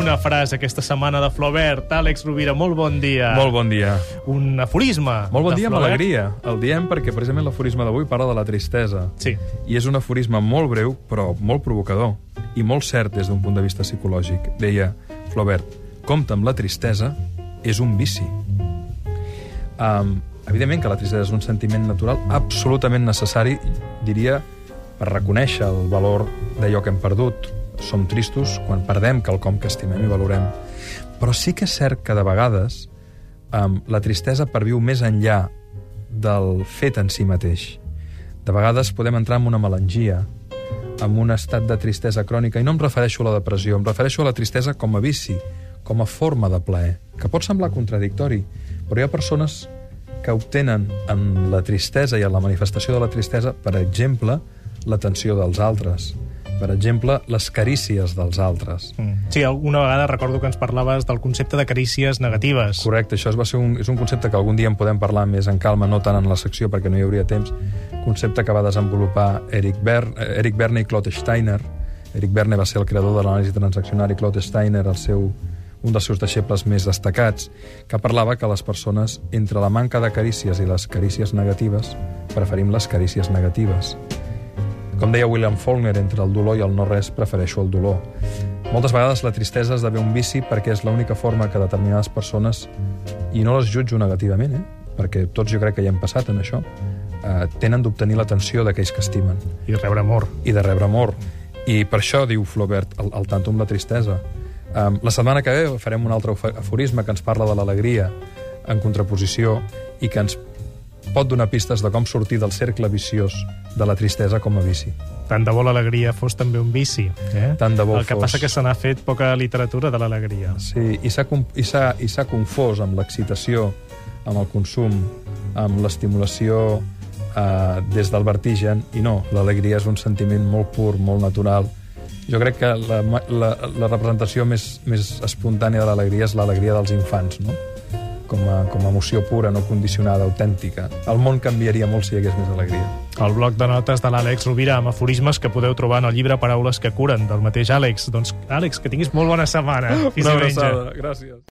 una frase aquesta setmana de Flaubert. Àlex Rovira, molt bon dia. Molt bon dia. Un aforisme. Molt bon dia amb Flaubert. alegria. El diem perquè precisament l'aforisme d'avui parla de la tristesa. Sí. I és un aforisme molt breu, però molt provocador. I molt cert des d'un punt de vista psicològic. Deia Flaubert, compta amb la tristesa és un vici. Um, evidentment que la tristesa és un sentiment natural absolutament necessari, diria, per reconèixer el valor d'allò que hem perdut. Som tristos quan perdem quelcom que estimem i valorem. Però sí que és cert que de vegades um, la tristesa perviu més enllà del fet en si mateix. De vegades podem entrar en una melangia, en un estat de tristesa crònica, i no em refereixo a la depressió, em refereixo a la tristesa com a vici, com a forma de plaer, que pot semblar contradictori, però hi ha persones que obtenen en la tristesa i en la manifestació de la tristesa, per exemple, l'atenció dels altres, per exemple, les carícies dels altres. Mm. Sí, alguna vegada recordo que ens parlaves del concepte de carícies negatives. Correcte, això va ser un, és un concepte que algun dia en podem parlar més en calma, no tant en la secció perquè no hi hauria temps, concepte que va desenvolupar Eric, Ber, eh, Eric Berne i Claude Steiner. Eric Berne va ser el creador de l'anàlisi transaccional i Claude Steiner el seu, un dels seus deixebles més destacats, que parlava que les persones, entre la manca de carícies i les carícies negatives, preferim les carícies negatives. Com deia William Faulkner, entre el dolor i el no-res prefereixo el dolor. Moltes vegades la tristesa esdevé un vici perquè és l'única forma que determinades persones, i no les jutjo negativament, eh? perquè tots jo crec que hi hem passat en això, eh, tenen d'obtenir l'atenció d'aquells que estimen I rebre amor. i de rebre amor. I per això, diu Flaubert, el, el tanto amb la tristesa. Um, la setmana que ve farem un altre aforisme que ens parla de l'alegria en contraposició i que ens pot donar pistes de com sortir del cercle viciós de la tristesa com a vici. Tant de bo l'alegria fos també un vici. Eh? Tant de bo El que fos. passa que se n'ha fet poca literatura de l'alegria. Sí, i s'ha confós amb l'excitació, amb el consum, amb l'estimulació eh, des del vertigen, i no, l'alegria és un sentiment molt pur, molt natural. Jo crec que la, la, la representació més, més espontània de l'alegria és l'alegria dels infants, no? Com a, com a emoció pura, no condicionada, autèntica. El món canviaria molt si hi hagués més alegria. El bloc de notes de l'Àlex Rovira amb aforismes que podeu trobar en el llibre Paraules que curen, del mateix Àlex. Doncs, Àlex, que tinguis molt bona setmana. Fins Una abraçada, gràcies.